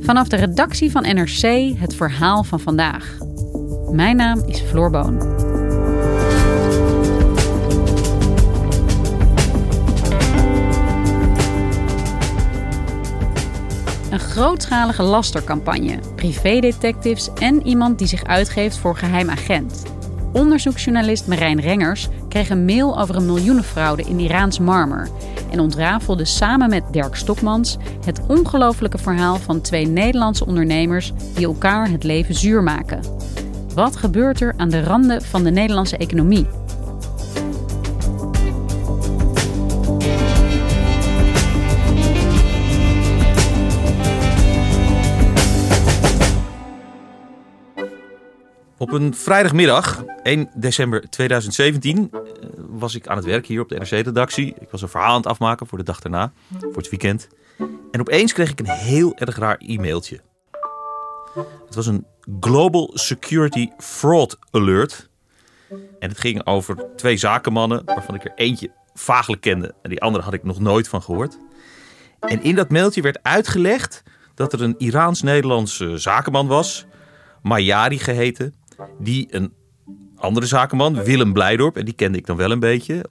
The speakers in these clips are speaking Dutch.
Vanaf de redactie van NRC het verhaal van vandaag. Mijn naam is Floor Boon. Een grootschalige lastercampagne, privédetectives en iemand die zich uitgeeft voor geheim agent. Onderzoeksjournalist Marijn Rengers kreeg een mail over een miljoenenfraude in Iraans marmer en ontrafelde samen met Dirk Stokmans het ongelofelijke verhaal van twee Nederlandse ondernemers die elkaar het leven zuur maken. Wat gebeurt er aan de randen van de Nederlandse economie? Op een vrijdagmiddag, 1 december 2017, eh, was ik aan het werk hier op de NRC-redactie. Ik was een verhaal aan het afmaken voor de dag daarna, voor het weekend. En opeens kreeg ik een heel erg raar e-mailtje. Het was een Global Security Fraud Alert. En het ging over twee zakenmannen, waarvan ik er eentje vaaglijk kende en die andere had ik nog nooit van gehoord. En in dat mailtje werd uitgelegd dat er een Iraans-Nederlandse zakenman was, Mayari geheten, die een andere zakenman, Willem Blijdorp, en die kende ik dan wel een beetje,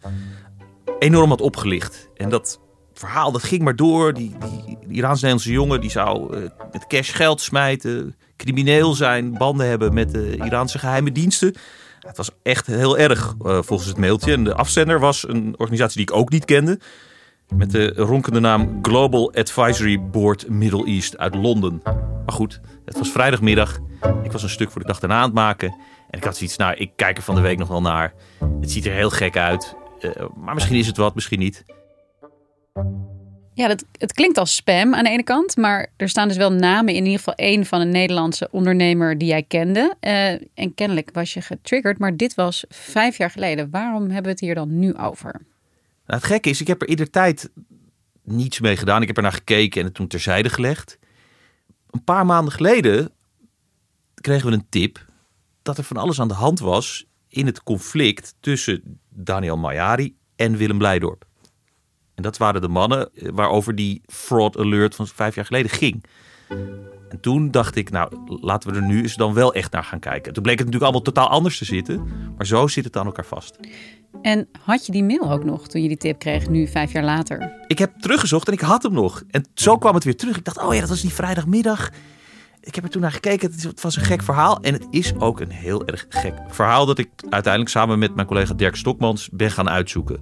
enorm had opgelicht. En dat verhaal dat ging maar door. Die, die, die Iraans-Nederlandse jongen die zou het cash geld smijten, crimineel zijn, banden hebben met de Iraanse geheime diensten. Het was echt heel erg uh, volgens het mailtje. En de afzender was een organisatie die ik ook niet kende. Met de ronkende naam Global Advisory Board Middle East uit Londen. Maar goed, het was vrijdagmiddag. Ik was een stuk voor de dag daarna aan het maken. En ik had zoiets, nou, ik kijk er van de week nog wel naar. Het ziet er heel gek uit. Uh, maar misschien is het wat, misschien niet. Ja, dat, het klinkt als spam aan de ene kant. Maar er staan dus wel namen in ieder geval één van een Nederlandse ondernemer die jij kende. Uh, en kennelijk was je getriggerd. Maar dit was vijf jaar geleden. Waarom hebben we het hier dan nu over? Nou, het gekke is, ik heb er ieder tijd niets mee gedaan. Ik heb er naar gekeken en het toen terzijde gelegd. Een paar maanden geleden kregen we een tip dat er van alles aan de hand was in het conflict tussen Daniel Mayari en Willem Blijdorp. En dat waren de mannen eh, waarover die fraud alert van vijf jaar geleden ging. En toen dacht ik, nou, laten we er nu eens dan wel echt naar gaan kijken. Toen bleek het natuurlijk allemaal totaal anders te zitten. Maar zo zit het aan elkaar vast. En had je die mail ook nog toen je die tip kreeg, nu vijf jaar later? Ik heb teruggezocht en ik had hem nog. En zo kwam het weer terug. Ik dacht, oh ja, dat was die vrijdagmiddag. Ik heb er toen naar gekeken. Het was een gek verhaal. En het is ook een heel erg gek verhaal dat ik uiteindelijk samen met mijn collega Dirk Stokmans ben gaan uitzoeken.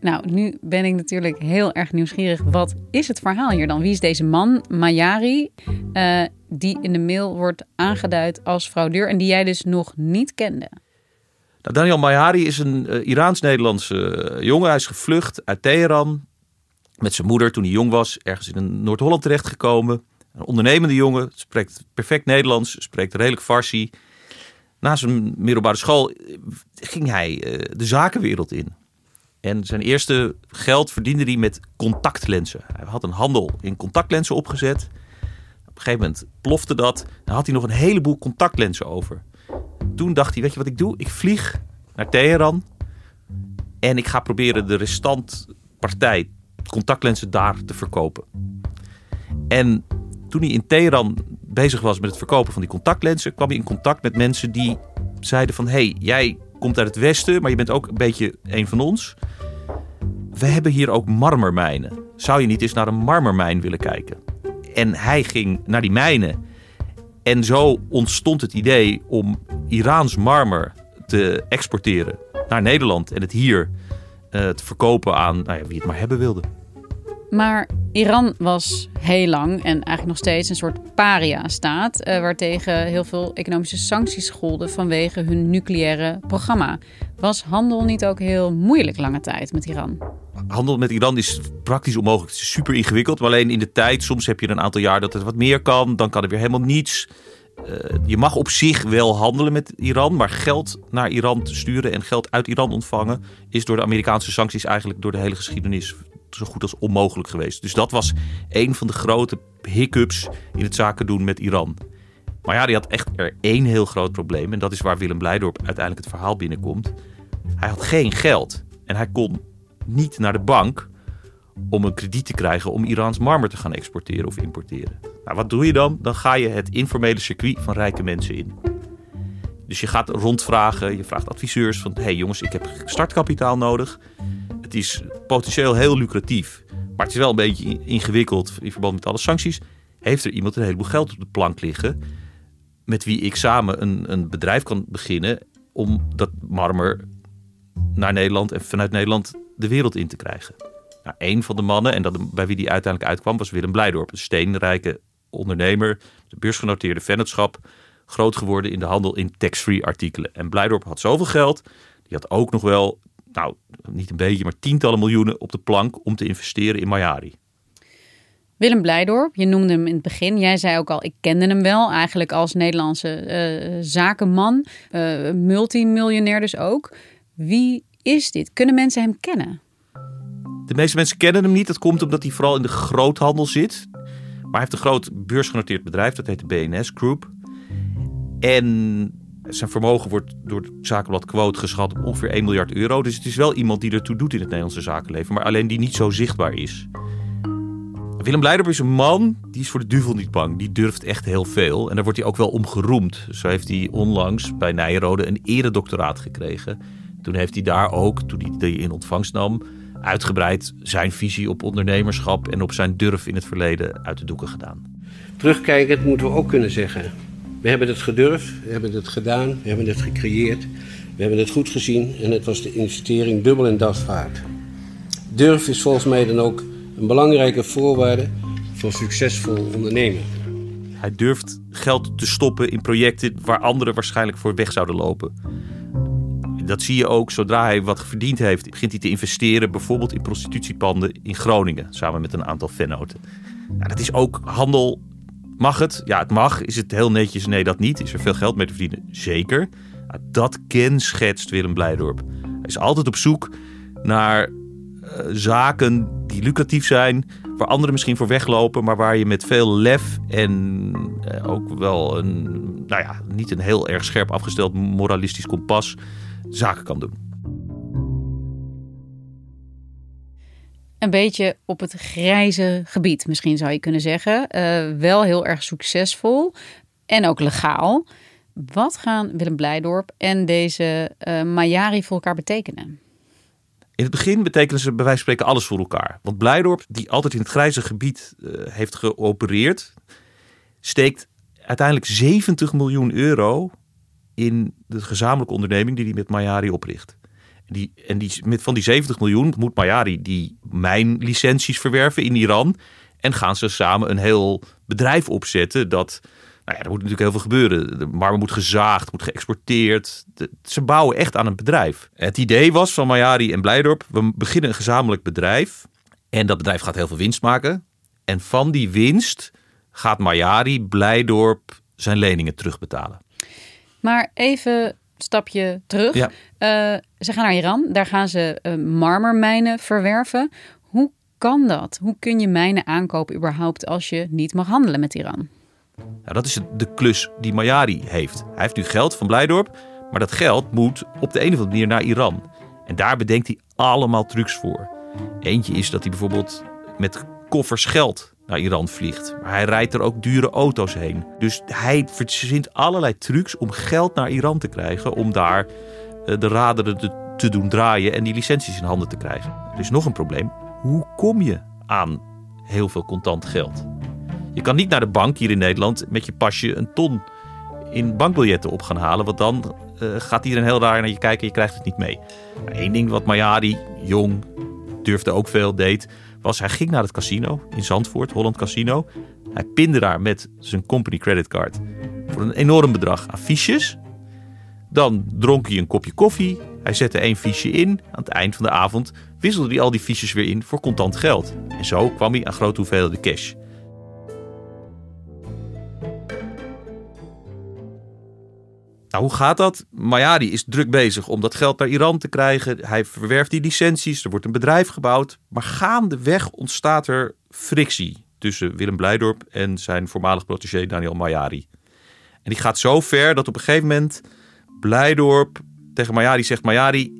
Nou, nu ben ik natuurlijk heel erg nieuwsgierig. Wat is het verhaal hier dan? Wie is deze man, Mayari, uh, die in de mail wordt aangeduid als fraudeur en die jij dus nog niet kende? Nou, Daniel Mayari is een uh, Iraans-Nederlandse uh, jongen. Hij is gevlucht uit Teheran met zijn moeder toen hij jong was, ergens in Noord-Holland terechtgekomen. Een ondernemende jongen, spreekt perfect Nederlands, spreekt redelijk Farsi. Na zijn middelbare school ging hij de zakenwereld in. En zijn eerste geld verdiende hij met contactlenzen. Hij had een handel in contactlenzen opgezet. Op een gegeven moment plofte dat. Dan had hij nog een heleboel contactlenzen over. Toen dacht hij, weet je wat ik doe? Ik vlieg naar Teheran. En ik ga proberen de restantpartij contactlenzen daar te verkopen. En toen hij in Teheran bezig was met het verkopen van die contactlenzen... kwam hij in contact met mensen die zeiden van... hé, hey, jij komt uit het westen, maar je bent ook een beetje een van ons we hebben hier ook marmermijnen. Zou je niet eens naar een marmermijn willen kijken? En hij ging naar die mijnen. En zo ontstond het idee om Iraans marmer te exporteren naar Nederland en het hier uh, te verkopen aan nou ja, wie het maar hebben wilde. Maar Iran was heel lang en eigenlijk nog steeds een soort paria-staat, uh, waartegen heel veel economische sancties golden vanwege hun nucleaire programma. Was handel niet ook heel moeilijk lange tijd met Iran? Handel met Iran is praktisch onmogelijk. Het is super ingewikkeld. Maar alleen in de tijd, soms heb je een aantal jaar dat het wat meer kan. Dan kan er weer helemaal niets. Uh, je mag op zich wel handelen met Iran, maar geld naar Iran te sturen en geld uit Iran ontvangen is door de Amerikaanse sancties eigenlijk door de hele geschiedenis zo goed als onmogelijk geweest. Dus dat was een van de grote hiccups in het zaken doen met Iran. Maar ja, die had echt er één heel groot probleem. En dat is waar Willem Blijdorp uiteindelijk het verhaal binnenkomt. Hij had geen geld. En hij kon niet naar de bank om een krediet te krijgen om Iraans marmer te gaan exporteren of importeren. Nou, wat doe je dan? Dan ga je het informele circuit van rijke mensen in. Dus je gaat rondvragen, je vraagt adviseurs van... hé hey jongens, ik heb startkapitaal nodig. Is potentieel heel lucratief, maar het is wel een beetje ingewikkeld in verband met alle sancties. Heeft er iemand een heleboel geld op de plank liggen met wie ik samen een, een bedrijf kan beginnen om dat marmer naar Nederland en vanuit Nederland de wereld in te krijgen? Nou, een van de mannen, en dat, bij wie die uiteindelijk uitkwam, was Willem Blijdorp. Een steenrijke ondernemer, de beursgenoteerde vennootschap, groot geworden in de handel in tax-free artikelen. En Blijdorp had zoveel geld, die had ook nog wel nou, niet een beetje, maar tientallen miljoenen op de plank om te investeren in Mayari. Willem Blijdorp, je noemde hem in het begin. Jij zei ook al, ik kende hem wel eigenlijk als Nederlandse uh, zakenman, uh, multimiljonair dus ook. Wie is dit? Kunnen mensen hem kennen? De meeste mensen kennen hem niet. Dat komt omdat hij vooral in de groothandel zit. Maar hij heeft een groot beursgenoteerd bedrijf, dat heet de BNS Group. En zijn vermogen wordt door het zakenblad Quote geschat op ongeveer 1 miljard euro. Dus het is wel iemand die ertoe doet in het Nederlandse zakenleven, maar alleen die niet zo zichtbaar is. Willem Blijdorp is een man die is voor de duivel niet bang. Die durft echt heel veel. En daar wordt hij ook wel om geroemd. Zo heeft hij onlangs bij Nijrode een eredoctoraat gekregen. Toen heeft hij daar ook, toen hij die in ontvangst nam, uitgebreid zijn visie op ondernemerschap en op zijn durf in het verleden uit de doeken gedaan. Terugkijkend moeten we ook kunnen zeggen we hebben het gedurfd, we hebben het gedaan, we hebben het gecreëerd, we hebben het goed gezien en het was de investering dubbel en das waard. Durf is volgens mij dan ook een belangrijke voorwaarde voor succesvol ondernemen. Hij durft geld te stoppen in projecten waar anderen waarschijnlijk voor weg zouden lopen. Dat zie je ook zodra hij wat verdiend heeft, begint hij te investeren, bijvoorbeeld in prostitutiepanden in Groningen, samen met een aantal vennoten. Nou, dat is ook handel Mag het? Ja, het mag. Is het heel netjes? Nee, dat niet. Is er veel geld mee te verdienen? Zeker. dat kenschetst Willem Blijdorp. Hij is altijd op zoek naar uh, zaken die lucratief zijn, waar anderen misschien voor weglopen, maar waar je met veel lef en uh, ook wel een, nou ja, niet een heel erg scherp afgesteld moralistisch kompas zaken kan doen. Een beetje op het grijze gebied, misschien zou je kunnen zeggen. Uh, wel heel erg succesvol en ook legaal. Wat gaan Willem Blijdorp en deze uh, Mayari voor elkaar betekenen? In het begin betekenen ze bij wijze van spreken alles voor elkaar. Want Blijdorp, die altijd in het grijze gebied uh, heeft geopereerd, steekt uiteindelijk 70 miljoen euro in de gezamenlijke onderneming die hij met Mayari opricht. Die, en die, met van die 70 miljoen moet Mayari die mijnlicenties verwerven in Iran. En gaan ze samen een heel bedrijf opzetten dat... Nou ja, er moet natuurlijk heel veel gebeuren. De marmer moet gezaagd, moet geëxporteerd. ze bouwen echt aan een bedrijf. Het idee was van Mayari en Blijdorp... we beginnen een gezamenlijk bedrijf. En dat bedrijf gaat heel veel winst maken. En van die winst gaat Mayari Blijdorp zijn leningen terugbetalen. Maar even stapje terug. Ja. Uh, ze gaan naar Iran, daar gaan ze uh, marmermijnen verwerven. Hoe kan dat? Hoe kun je mijnen aankopen überhaupt als je niet mag handelen met Iran? Nou, dat is de klus die Mayari heeft. Hij heeft nu geld van Blijdorp, maar dat geld moet op de een of andere manier naar Iran. En daar bedenkt hij allemaal trucs voor. Eentje is dat hij bijvoorbeeld met koffers geld naar Iran vliegt. Maar hij rijdt er ook dure auto's heen. Dus hij verzint allerlei trucs om geld naar Iran te krijgen. Om daar eh, de raderen te, doen draaien en die licenties in handen te krijgen. Is nog een probleem. Hoe kom je aan heel veel contant geld? Je kan niet naar de bank hier in Nederland met je pasje een ton in bankbiljetten op gaan halen. Want dan uh, gaat iedereen heel raar naar je kijken en je krijgt het niet mee. Eén ding wat Mayari, jong, durfde ook veel, deed, was hij ging naar het casino in Zandvoort, Holland Casino. Hij pinde daar met zijn company creditcard voor een enorm bedrag aan fiches. Dan dronk hij een kopje koffie. Hij zette één fiche in. Aan het eind van de avond wisselde hij al die fiches weer in voor contant geld. En zo kwam hij aan grote hoeveelheden cash. Nou, hoe gaat dat? Mayadi is druk bezig om dat geld naar Iran te krijgen. Hij verwerft die licenties, er wordt een bedrijf gebouwd. Maar gaandeweg ontstaat er frictie tussen Willem Blijdorp en zijn voormalig protégé Daniel Mayari. En die gaat zo ver dat op een gegeven moment Blijdorp tegen Mayari zegt... Mayari,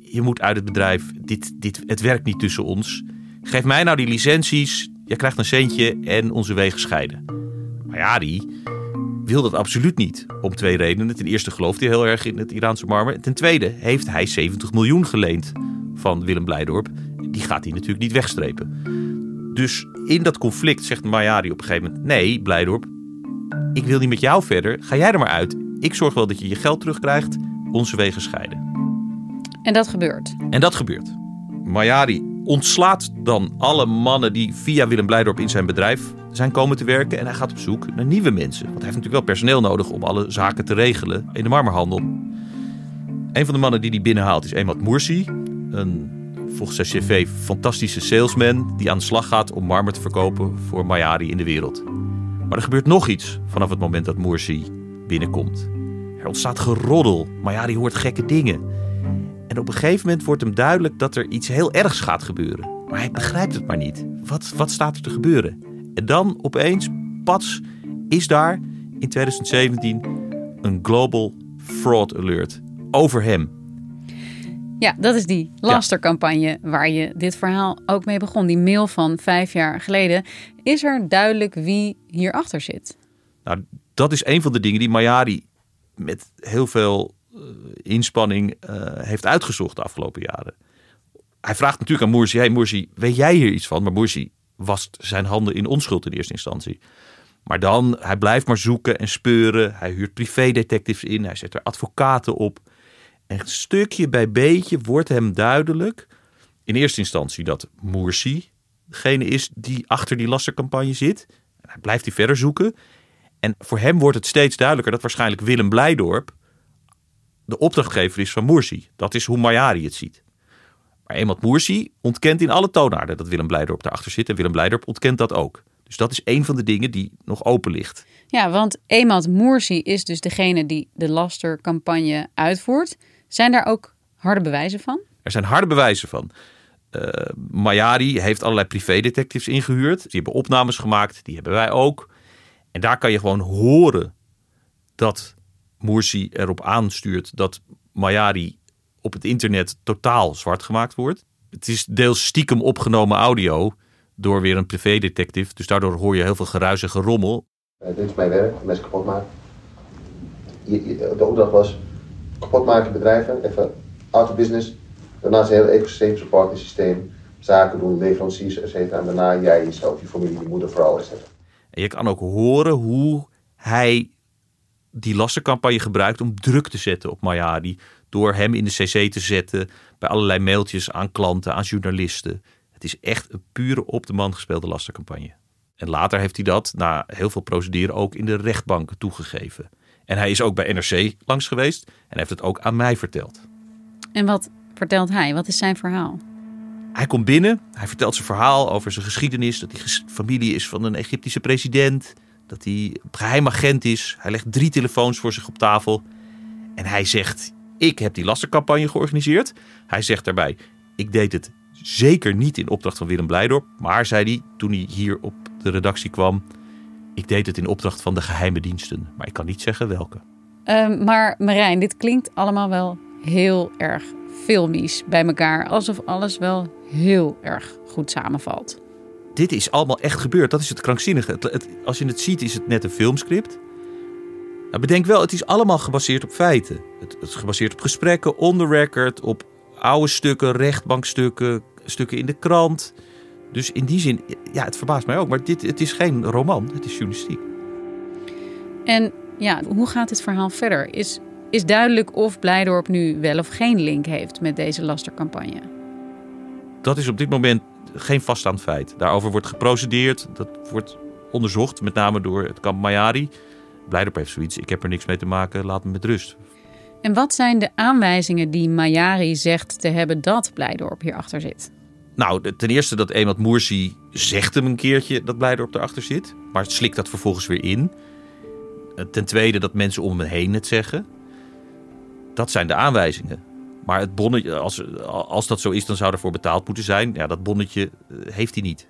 je moet uit het bedrijf. Dit, dit, het werkt niet tussen ons. Geef mij nou die licenties. Jij krijgt een centje en onze wegen scheiden. Mayari wil dat absoluut niet. Om twee redenen. Ten eerste gelooft hij heel erg in het Iraanse marmer. Ten tweede heeft hij 70 miljoen geleend van Willem Blijdorp. Die gaat hij natuurlijk niet wegstrepen. Dus in dat conflict zegt Mayari op een gegeven moment... Nee, Blijdorp, ik wil niet met jou verder. Ga jij er maar uit. Ik zorg wel dat je je geld terugkrijgt. Onze wegen scheiden. En dat gebeurt. En dat gebeurt. Mayari ontslaat dan alle mannen die via Willem Blijdorp in zijn bedrijf zijn komen te werken. En hij gaat op zoek naar nieuwe mensen. Want hij heeft natuurlijk wel personeel nodig om alle zaken te regelen in de marmerhandel. Een van de mannen die hij binnenhaalt is Emad Moersi. Een volgens zijn cv fantastische salesman die aan de slag gaat om marmer te verkopen voor Mayari in de wereld. Maar er gebeurt nog iets vanaf het moment dat Moersi binnenkomt. Er ontstaat geroddel. Mayari hoort gekke dingen. En op een gegeven moment wordt hem duidelijk dat er iets heel ergs gaat gebeuren. Maar hij begrijpt het maar niet. Wat, wat staat er te gebeuren? En dan opeens, pats, is daar in 2017 een global fraud alert over hem. Ja, dat is die lastercampagne waar je dit verhaal ook mee begon. Die mail van vijf jaar geleden. Is er duidelijk wie hierachter zit? Nou, dat is een van de dingen die Mayari met heel veel inspanning uh, heeft uitgezocht de afgelopen jaren. Hij vraagt natuurlijk aan Moersi, hey Moersi, weet jij hier iets van? Maar Moersi wast zijn handen in onschuld in eerste instantie. Maar dan, hij blijft maar zoeken en speuren. Hij huurt privédetectives in, hij zet er advocaten op. En stukje bij beetje wordt hem duidelijk, in eerste instantie, dat Moersi degene is die achter die lastercampagne zit. Hij blijft die verder zoeken. En voor hem wordt het steeds duidelijker dat waarschijnlijk Willem Blijdorp de opdrachtgever is van Moersi. Dat is hoe Mayari het ziet. Maar eenmaal Moersi ontkent in alle toonaarden dat Willem Blijdorp daarachter zit. En Willem Blijdorp ontkent dat ook. Dus dat is een van de dingen die nog open ligt. Ja, want Emad Moersi is dus degene die de lastercampagne uitvoert. Zijn daar ook harde bewijzen van? Er zijn harde bewijzen van. Uh, Mayari heeft allerlei privédetectives ingehuurd. Die hebben opnames gemaakt. Die hebben wij ook. En daar kan je gewoon horen dat Moersi erop aanstuurt dat Mayari op het internet totaal zwart gemaakt wordt. Het is deels stiekem opgenomen audio door weer een privédetective. Dus daardoor hoor je heel veel geruis en gerommel. Uh, dit is mijn werk, mensen kapot maken. De opdracht was kapot maken bedrijven, even out of business. Daarna is een heel ecosysteem, support systeem, zaken doen, leveranciers, et cetera. En daarna jij jezelf, je familie, je moeder vooral, et cetera. En je kan ook horen hoe hij die lastencampagne gebruikt om druk te zetten op Mayadi. Door hem in de cc te zetten bij allerlei mailtjes aan klanten, aan journalisten. Het is echt een pure op de man gespeelde lastencampagne. En later heeft hij dat, na heel veel procederen, ook in de rechtbanken toegegeven. En hij is ook bij NRC langs geweest en heeft het ook aan mij verteld. En wat vertelt hij? Wat is zijn verhaal? Hij komt binnen, hij vertelt zijn verhaal over zijn geschiedenis. Dat hij familie is van een Egyptische president. Dat hij geheim agent is. Hij legt drie telefoons voor zich op tafel. En hij zegt, ik heb die lastencampagne georganiseerd. Hij zegt daarbij, ik deed het zeker niet in opdracht van Willem Blijdorp. Maar, zei hij, toen hij hier op de redactie kwam... ik deed het in opdracht van de geheime diensten. Maar ik kan niet zeggen welke. Uh, maar Marijn, dit klinkt allemaal wel heel erg filmisch bij elkaar. Alsof alles wel heel erg goed samenvalt. Dit is allemaal echt gebeurd. Dat is het krankzinnige. Het, het, als je het ziet is het net een filmscript. Nou, bedenk wel, het is allemaal gebaseerd op feiten. Het, het is gebaseerd op gesprekken, on the record, op oude stukken, rechtbankstukken, stukken in de krant. Dus in die zin, ja, het verbaast mij ook. Maar dit, het is geen roman, het is journalistiek. En ja, hoe gaat dit verhaal verder? Is, is duidelijk of Blijdorp nu wel of geen link heeft met deze lastercampagne? Dat is op dit moment geen vaststaand feit. Daarover wordt geprocedeerd, dat wordt onderzocht, met name door het kamp Mayari. Blijdorp heeft zoiets, ik heb er niks mee te maken, laat me met rust. En wat zijn de aanwijzingen die Mayari zegt te hebben dat Blijdorp hierachter zit? Nou, ten eerste dat Emad Moersi zegt hem een keertje dat Blijdorp erachter zit. Maar slikt dat vervolgens weer in. Ten tweede dat mensen om hem heen het zeggen. Dat zijn de aanwijzingen. Maar het bonnetje, als, als dat zo is, dan zou ervoor betaald moeten zijn. Ja, dat bonnetje eh, heeft hij niet.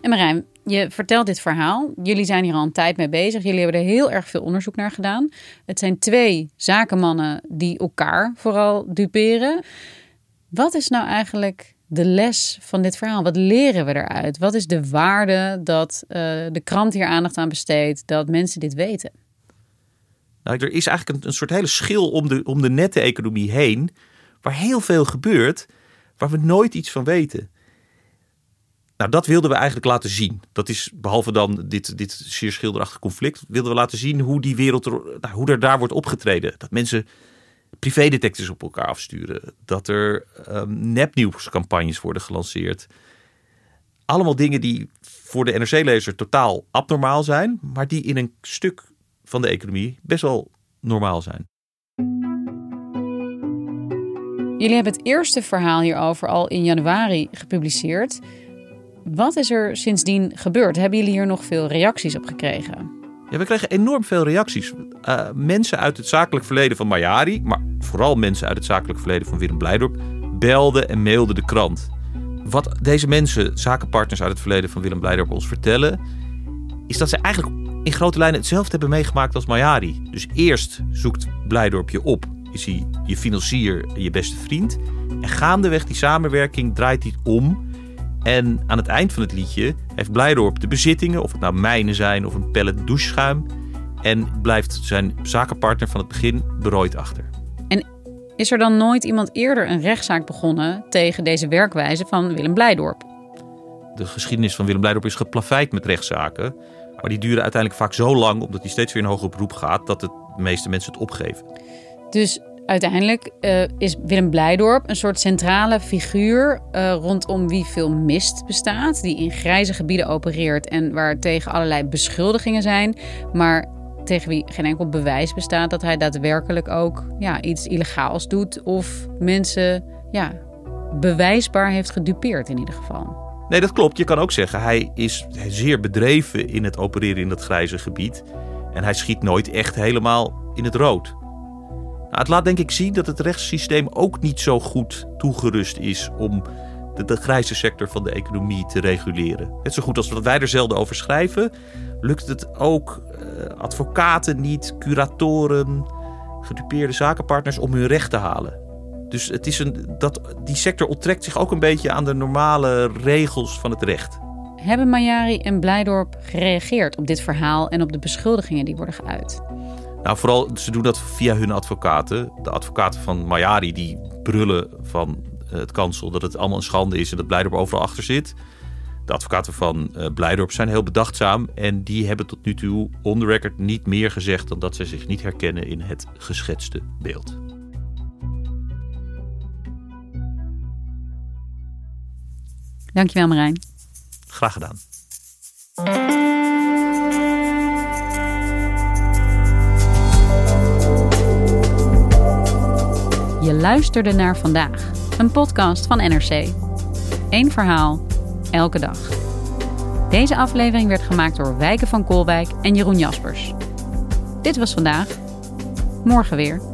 En Marijn, je vertelt dit verhaal. Jullie zijn hier al een tijd mee bezig. Jullie hebben er heel erg veel onderzoek naar gedaan. Het zijn twee zakenmannen die elkaar vooral duperen. Wat is nou eigenlijk de les van dit verhaal? Wat leren we eruit? Wat is de waarde dat uh, de krant hier aandacht aan besteedt, dat mensen dit weten? Nou, er is eigenlijk een, een soort hele schil om de, om de nette economie heen, waar heel veel gebeurt, waar we nooit iets van weten. Nou, dat wilden we eigenlijk laten zien. Dat is, behalve dan dit, dit zeer schilderachtige conflict, wilden we laten zien hoe die wereld, er, nou, hoe er daar wordt opgetreden. Dat mensen privédetectives op elkaar afsturen. Dat er um, nepnieuwscampagnes worden gelanceerd. Allemaal dingen die voor de NRC-lezer totaal abnormaal zijn, maar die in een stuk van de economie best wel normaal zijn. Jullie hebben het eerste verhaal hierover al in januari gepubliceerd. Wat is er sindsdien gebeurd? Hebben jullie hier nog veel reacties op gekregen? Ja, we kregen enorm veel reacties. Uh, mensen uit het zakelijk verleden van Mayari, maar vooral mensen uit het zakelijk verleden van Willem Blijdorp, belden en mailden de krant. Wat deze mensen, zakenpartners uit het verleden van Willem Blijdorp, ons vertellen, is dat ze eigenlijk in grote lijnen hetzelfde hebben meegemaakt als Mayari. Dus eerst zoekt Blijdorp je op, is hij je financier je beste vriend. En gaandeweg die samenwerking draait hij om en aan het eind van het liedje heeft Blijdorp de bezittingen, of het nou mijnen zijn of een pellet doucheschuim. En blijft zijn zakenpartner van het begin berooid achter. En is er dan nooit iemand eerder een rechtszaak begonnen tegen deze werkwijze van Willem Blijdorp? De geschiedenis van Willem Blijdorp is geplaveid met rechtszaken. Maar die duren uiteindelijk vaak zo lang, omdat hij steeds weer in hoger beroep gaat, dat de meeste mensen het opgeven. Dus uiteindelijk uh, is Willem Blijdorp een soort centrale figuur uh, rondom wie veel mist bestaat, die in grijze gebieden opereert en waar tegen allerlei beschuldigingen zijn, maar tegen wie geen enkel bewijs bestaat dat hij daadwerkelijk ook ja, iets illegaals doet of mensen ja, bewijsbaar heeft gedupeerd in ieder geval. Nee, dat klopt. Je kan ook zeggen, hij is zeer bedreven in het opereren in dat grijze gebied. En hij schiet nooit echt helemaal in het rood. Nou, het laat denk ik zien dat het rechtssysteem ook niet zo goed toegerust is om de, grijze sector van de economie te reguleren. Net zo goed als wat wij er zelden over schrijven, lukt het ook uh, advocaten niet, curatoren, gedupeerde zakenpartners om hun recht te halen. Dus het is een, dat, die sector onttrekt zich ook een beetje aan de normale regels van het recht. Hebben Mayari en Blijdorp gereageerd op dit verhaal en op de beschuldigingen die worden geuit? Nou, vooral, ze doen dat via hun advocaten. De advocaten van Mayari die brullen van eh, het kansel dat het allemaal een schande is en dat Blijdorp overal achter zit. De advocaten van uh, Blijdorp zijn heel bedachtzaam en die hebben tot nu toe on the record niet meer gezegd dan dat ze zich niet herkennen in het geschetste beeld. Dankjewel Marijn. Graag gedaan. Je luisterde naar vandaag, een podcast van NRC. Eén verhaal, elke dag. Deze aflevering werd gemaakt door Wijken van Kolwijk en Jeroen Jaspers. Dit was vandaag. Morgen weer.